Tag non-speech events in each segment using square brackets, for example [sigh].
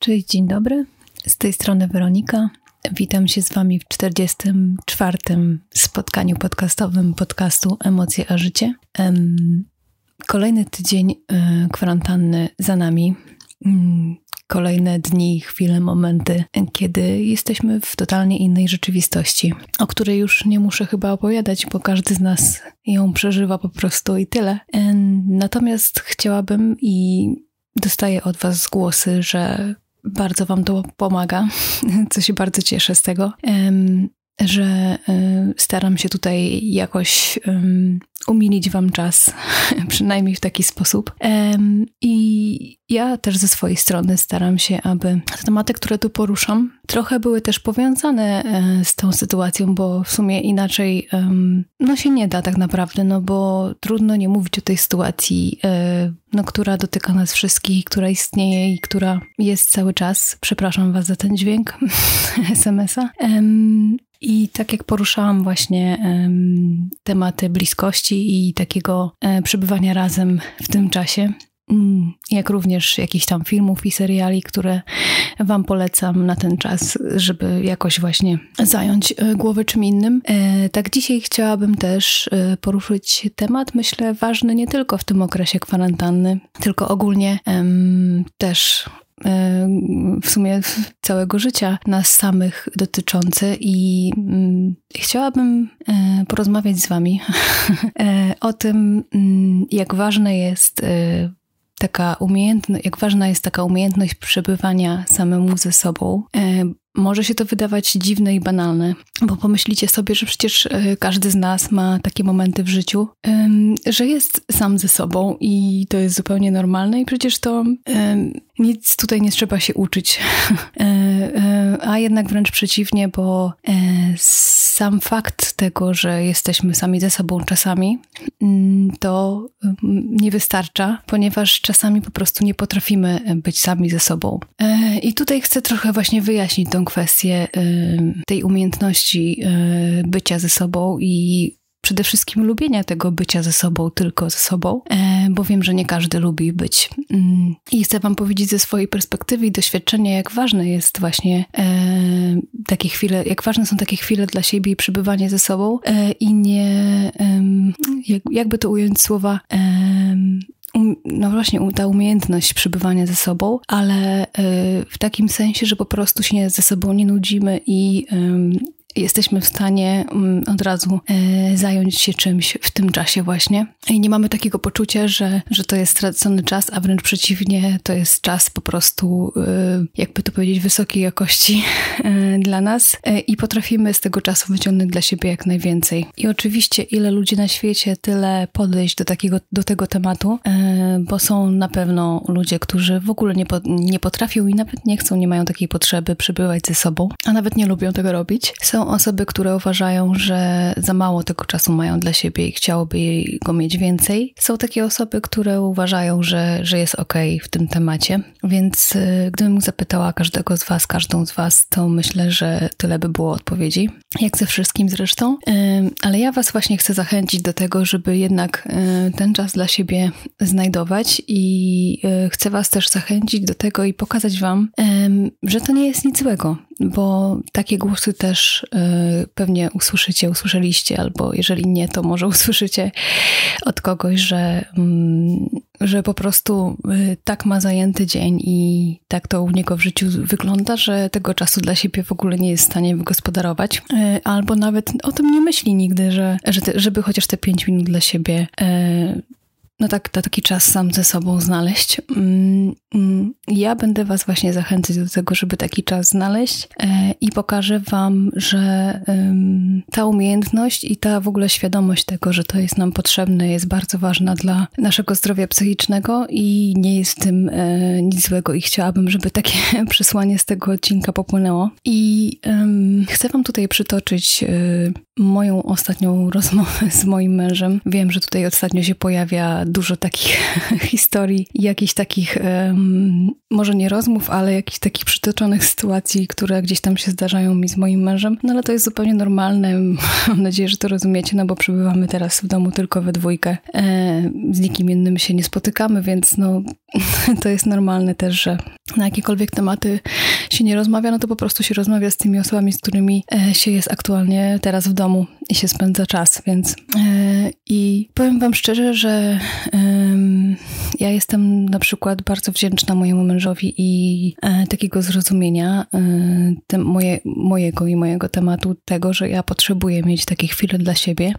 Cześć, dzień dobry. Z tej strony Weronika. Witam się z Wami w 44. spotkaniu podcastowym podcastu Emocje a Życie. Kolejny tydzień e, kwarantanny za nami. Mm, kolejne dni, chwile, momenty, kiedy jesteśmy w totalnie innej rzeczywistości, o której już nie muszę chyba opowiadać, bo każdy z nas ją przeżywa po prostu i tyle. Natomiast chciałabym i dostaję od Was głosy, że bardzo Wam to pomaga, [laughs] co się bardzo cieszę z tego, że y, staram się tutaj jakoś umilić Wam czas, [laughs] przynajmniej w taki sposób. I ja też ze swojej strony staram się, aby te tematy, które tu poruszam, trochę były też powiązane e, z tą sytuacją, bo w sumie inaczej no się nie da tak naprawdę, no bo trudno nie mówić o tej sytuacji, e, no, która dotyka nas wszystkich, która istnieje i która jest cały czas. Przepraszam Was za ten dźwięk [laughs] SMS-a. I tak jak poruszałam właśnie um, tematy bliskości i takiego e, przebywania razem w tym czasie, mm, jak również jakichś tam filmów i seriali, które Wam polecam na ten czas, żeby jakoś właśnie zająć e, głowę czym innym. E, tak dzisiaj chciałabym też poruszyć temat, myślę, ważny nie tylko w tym okresie kwarantanny, tylko ogólnie też w sumie całego życia nas samych dotyczące i mm, chciałabym e, porozmawiać z Wami [laughs] e, o tym, mm, jak ważne jest taka umiejętność, jak ważna jest taka umiejętność przebywania samemu ze sobą, może się to wydawać dziwne i banalne, bo pomyślicie sobie, że przecież e, każdy z nas ma takie momenty w życiu, że jest sam ze sobą i to jest zupełnie normalne i przecież to nic tutaj nie trzeba się uczyć. [laughs] E, e, a jednak wręcz przeciwnie, bo sam fakt tego, że jesteśmy sami ze sobą czasami, mm, to nie wystarcza, ponieważ czasami po prostu nie potrafimy być sami ze sobą. I tutaj chcę trochę właśnie wyjaśnić tą kwestię y, tej umiejętności bycia ze sobą i przede wszystkim lubienia tego bycia ze sobą, tylko ze sobą, e, bo wiem, że nie każdy lubi być. Mm, I chcę Wam powiedzieć ze swojej perspektywy i doświadczenia, jak ważne jest właśnie e, takie chwile, jak ważne są takie chwile dla siebie i przebywanie ze sobą e, i nie, jakby to ująć słowa, no właśnie ta umiejętność przebywania ze sobą, ale w takim sensie, że po prostu się ze sobą nie nudzimy i jesteśmy w stanie mm, od razu e, zająć się czymś w tym czasie właśnie. I nie mamy takiego poczucia, że, że to jest stracony czas, a wręcz przeciwnie, to jest czas po prostu, e, jakby to powiedzieć, wysokiej jakości [laughs] e, dla nas i potrafimy z tego czasu wyciągnąć dla siebie jak najwięcej. I oczywiście ile ludzi na świecie, tyle podejść do takiego, do tego tematu, bo są na pewno ludzie, którzy w ogóle nie, po, nie potrafią i nawet nie chcą, nie mają takiej potrzeby przebywać ze sobą, a nawet nie lubią tego robić. Są osoby, które uważają, że za mało tego czasu mają dla siebie i chciałoby go mieć więcej. Są takie osoby, które uważają, że, że jest ok w tym temacie. Więc y, gdybym zapytała każdego z Was, każdą z Was, to myślę, że tyle by było odpowiedzi. Jak ze wszystkim zresztą. Ale ja Was właśnie chcę zachęcić do tego, żeby jednak y, ten czas dla siebie znajdować i y, chcę Was też zachęcić do tego i pokazać Wam, że to nie jest nic złego, bo takie głosy też Y, pewnie usłyszycie, usłyszeliście, albo jeżeli nie, to może [laughs] usłyszycie od kogoś, że, mm, że po prostu y, tak ma zajęty dzień i tak to u niego w życiu wygląda, że tego czasu dla siebie w ogóle nie jest w stanie wygospodarować, y, albo nawet o tym nie myśli nigdy, że, że te, żeby chociaż te pięć minut dla siebie no tak, to taki czas sam ze sobą znaleźć. Mm, mm, ja będę Was właśnie zachęcać do tego, żeby taki czas znaleźć e, i pokażę Wam, że ta umiejętność i ta w ogóle świadomość tego, że to jest nam potrzebne, jest bardzo ważna dla naszego zdrowia psychicznego i nie jest w tym e, nic złego i chciałabym, żeby takie [laughs] przesłanie z tego odcinka popłynęło. I chcę Wam tutaj przytoczyć e, moją ostatnią rozmowę z moim mężem. Wiem, że tutaj ostatnio się pojawia dużo takich [laughs] historii jakichś takich, może nie rozmów, ale jakichś takich przytoczonych sytuacji, które gdzieś tam się zdarzają mi z moim mężem. No ale to jest zupełnie normalne. [laughs] Mam nadzieję, że to rozumiecie, no bo przebywamy teraz w domu tylko we dwójkę. E, z nikim innym się nie spotykamy, więc no [laughs] to jest normalne też, że na jakiekolwiek tematy się nie rozmawia, no to po prostu się rozmawia z tymi osobami, z którymi e, się jest aktualnie teraz w domu i się spędza czas, więc e, i powiem wam szczerze, że ja jestem na przykład bardzo wdzięczna mojemu mężowi i e, takiego zrozumienia te, moje, mojego i mojego tematu, tego, że ja potrzebuję mieć takie chwile dla siebie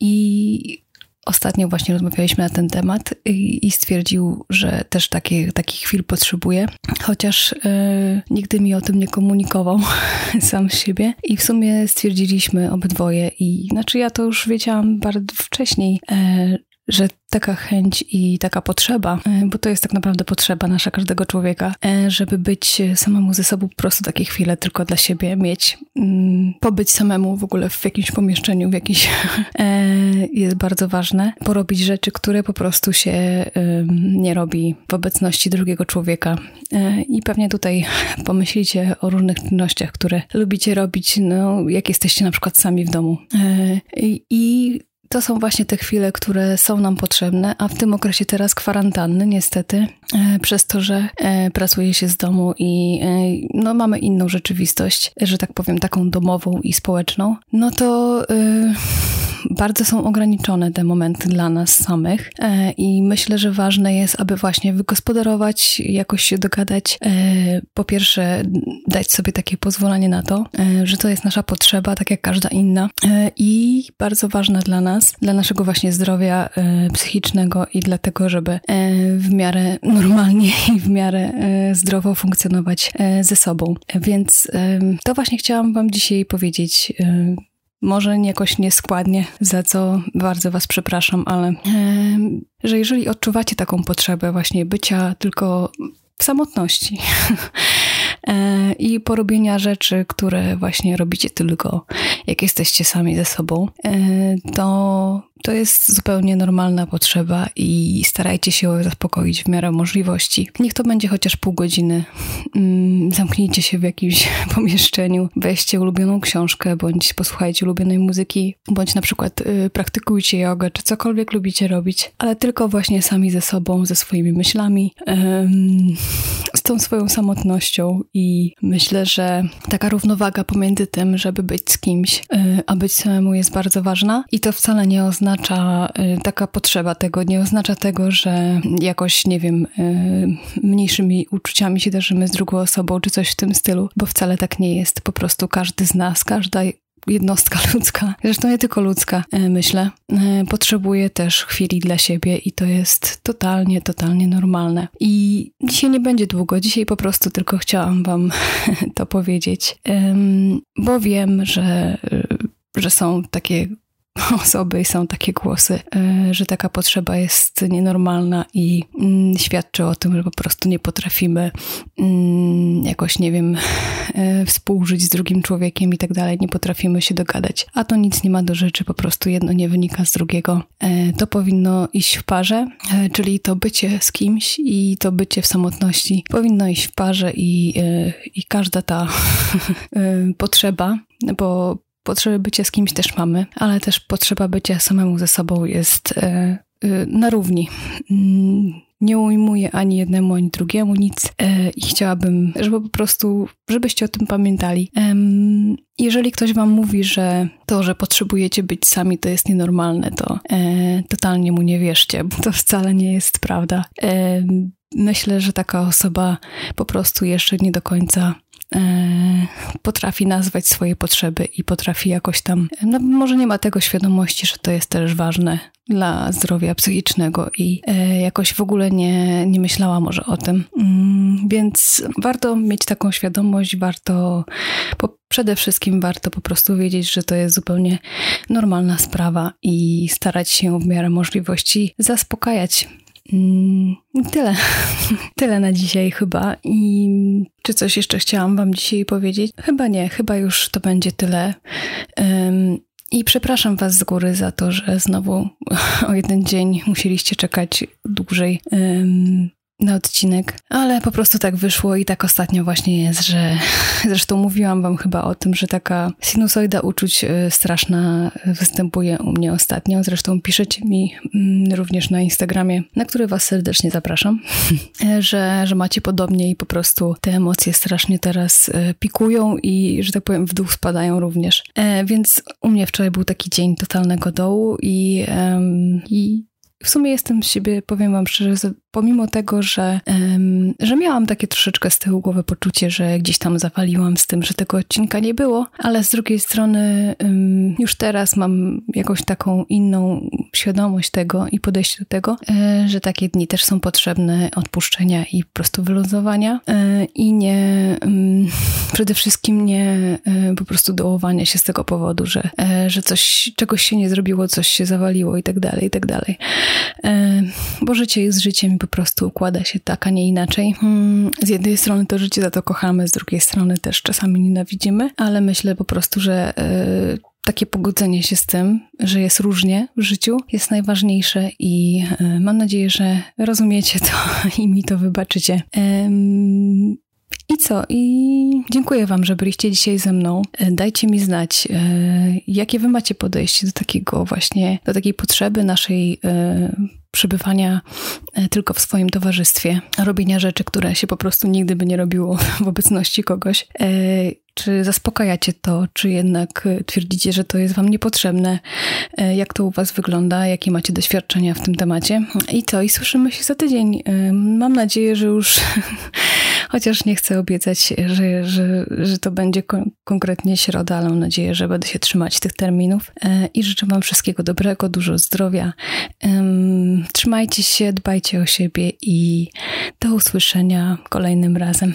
i Ostatnio właśnie rozmawialiśmy na ten temat i, stwierdził, że też takie, takich chwil potrzebuje, chociaż e, nigdy mi o tym nie komunikował [laughs] sam z siebie. I w sumie stwierdziliśmy obydwoje, i znaczy ja to już wiedziałam bardzo wcześniej, e, że taka chęć i taka potrzeba, e, bo to jest tak naprawdę potrzeba nasza każdego człowieka, e, żeby być samemu ze sobą po prostu takie chwile tylko dla siebie mieć, mm, pobyć samemu w ogóle w jakimś pomieszczeniu, w jakiś [laughs] e, jest bardzo ważne, porobić rzeczy, które po prostu się nie robi w obecności drugiego człowieka. I pewnie tutaj [laughs] pomyślicie o różnych czynnościach, które lubicie robić, no, jak jesteście na przykład sami w domu. I to są właśnie te chwile, które są nam potrzebne, a w tym okresie teraz kwarantanny, niestety, e, przez to, że e, pracuje się z domu i e, no, mamy inną rzeczywistość, że tak powiem, taką domową i społeczną, no to bardzo są ograniczone te momenty dla nas samych i myślę, że ważne jest, aby właśnie wygospodarować, jakoś się dogadać. Po pierwsze, dać sobie takie pozwolenie na to, że to jest nasza potrzeba, tak jak każda inna i bardzo ważne dla nas, dla naszego właśnie zdrowia e, psychicznego i dlatego, żeby e, w miarę normalnie [laughs] i w miarę e, zdrowo funkcjonować ze sobą. Więc to właśnie chciałam Wam dzisiaj powiedzieć. Może jakoś nieskładnie, za co bardzo Was przepraszam, ale że jeżeli odczuwacie taką potrzebę właśnie bycia tylko w samotności, [laughs] E, i porobienia rzeczy, które właśnie robicie tylko jak jesteście sami ze sobą, e, to to jest zupełnie normalna potrzeba i starajcie się ją zaspokoić w miarę możliwości. Niech to będzie chociaż pół godziny. Mm, zamknijcie się w jakimś [laughs] pomieszczeniu, weźcie ulubioną książkę, bądź posłuchajcie ulubionej muzyki, bądź na przykład y, praktykujcie jogę, czy cokolwiek lubicie robić, ale tylko właśnie sami ze sobą, ze swoimi myślami, z tą swoją samotnością i myślę, że taka równowaga pomiędzy tym, żeby być z kimś, y, a być samemu jest bardzo ważna i to wcale nie oznacza, oznacza y, taka potrzeba tego, nie oznacza tego, że jakoś, nie wiem, y, mniejszymi uczuciami się darzymy z drugą osobą, czy coś w tym stylu, bo wcale tak nie jest. Po prostu każdy z nas, każda jednostka [laughs] ludzka, zresztą nie tylko ludzka, y, myślę, potrzebuje też chwili dla siebie i to jest totalnie, totalnie normalne. I dzisiaj nie będzie długo, dzisiaj po prostu tylko chciałam Wam [laughs] to powiedzieć, bo wiem, że, że są takie osoby i są takie głosy, e, że taka potrzeba jest nienormalna i mm, świadczy o tym, że po prostu nie potrafimy mm, jakoś, nie wiem, e, współżyć z drugim człowiekiem i tak dalej, nie potrafimy się dogadać. A to nic nie ma do rzeczy, po prostu jedno nie wynika z drugiego. E, to powinno iść w parze, czyli to bycie z kimś i to bycie w samotności powinno iść w parze i, i każda ta [laughs] potrzeba, bo Potrzeby bycia z kimś też mamy, ale też potrzeba bycia samemu ze sobą jest e, e, na równi. Mm, nie ujmuję ani jednemu, ani drugiemu nic e, i chciałabym, żeby po prostu, żebyście o tym pamiętali. Jeżeli ktoś wam mówi, że to, że potrzebujecie być sami, to jest nienormalne, to totalnie mu nie wierzcie, bo to wcale nie jest prawda. Myślę, że taka osoba po prostu jeszcze nie do końca potrafi nazwać swoje potrzeby i potrafi jakoś tam, no może nie ma tego świadomości, że to jest też ważne dla zdrowia psychicznego i e, jakoś w ogóle nie, nie myślała może o tym. Mm, więc warto mieć taką świadomość, warto po, przede wszystkim warto po prostu wiedzieć, że to jest zupełnie normalna sprawa i starać się w miarę możliwości zaspokajać tyle. [laughs] Tyle na dzisiaj chyba. I czy coś jeszcze chciałam Wam dzisiaj powiedzieć? Chyba nie, chyba już to będzie tyle. I przepraszam Was z góry za to, że znowu [laughs] o jeden dzień musieliście czekać dłużej na odcinek, ale po prostu tak wyszło i tak ostatnio właśnie jest, że [laughs] zresztą mówiłam wam chyba o tym, że taka sinusoida uczuć e, straszna występuje u mnie ostatnio. Zresztą piszecie mi mm, również na Instagramie, na który was serdecznie zapraszam, [laughs] e, że, że macie podobnie i po prostu te emocje strasznie teraz e, pikują i, że tak powiem, w dół spadają również. Więc u mnie wczoraj był taki dzień totalnego dołu i, i w sumie jestem z siebie, powiem wam szczerze, pomimo tego, że, um, że miałam takie troszeczkę z tyłu głowy poczucie, że gdzieś tam zawaliłam z tym, że tego odcinka nie było, ale z drugiej strony um, już teraz mam jakąś taką inną świadomość tego i podejście do tego, e, że takie dni też są potrzebne odpuszczenia i po prostu wyluzowania e, i nie um, [laughs] przede wszystkim nie e, po prostu dołowania się z tego powodu, że, że coś, czegoś się nie zrobiło, coś się zawaliło i tak dalej, i tak dalej. E, bo życie jest życiem po prostu układa się tak, a nie inaczej. Hmm, z jednej strony to życie za to kochamy, z drugiej strony też czasami nienawidzimy, ale myślę po prostu, że yy, takie pogodzenie się z tym, że jest różnie w życiu, jest najważniejsze i yy, mam nadzieję, że rozumiecie to [laughs] i mi to wybaczycie. I co? I dziękuję Wam, że byliście dzisiaj ze mną. E, dajcie mi znać, jakie Wy macie podejście do takiego właśnie, do takiej potrzeby naszej przebywania e, tylko w swoim towarzystwie, robienia rzeczy, które się po prostu nigdy by nie robiło w obecności kogoś. E, czy zaspokajacie to, czy jednak e, twierdzicie, że to jest Wam niepotrzebne? Jak to u Was wygląda? Jakie macie doświadczenia w tym temacie? I to, i słyszymy się za tydzień. Mam nadzieję, że już, [laughs] chociaż nie chcę obiecać, że, że, że to będzie kon konkretnie środa, ale mam nadzieję, że będę się trzymać tych terminów. I życzę Wam wszystkiego dobrego, dużo zdrowia Trzymajcie się, dbajcie o siebie i do usłyszenia kolejnym razem.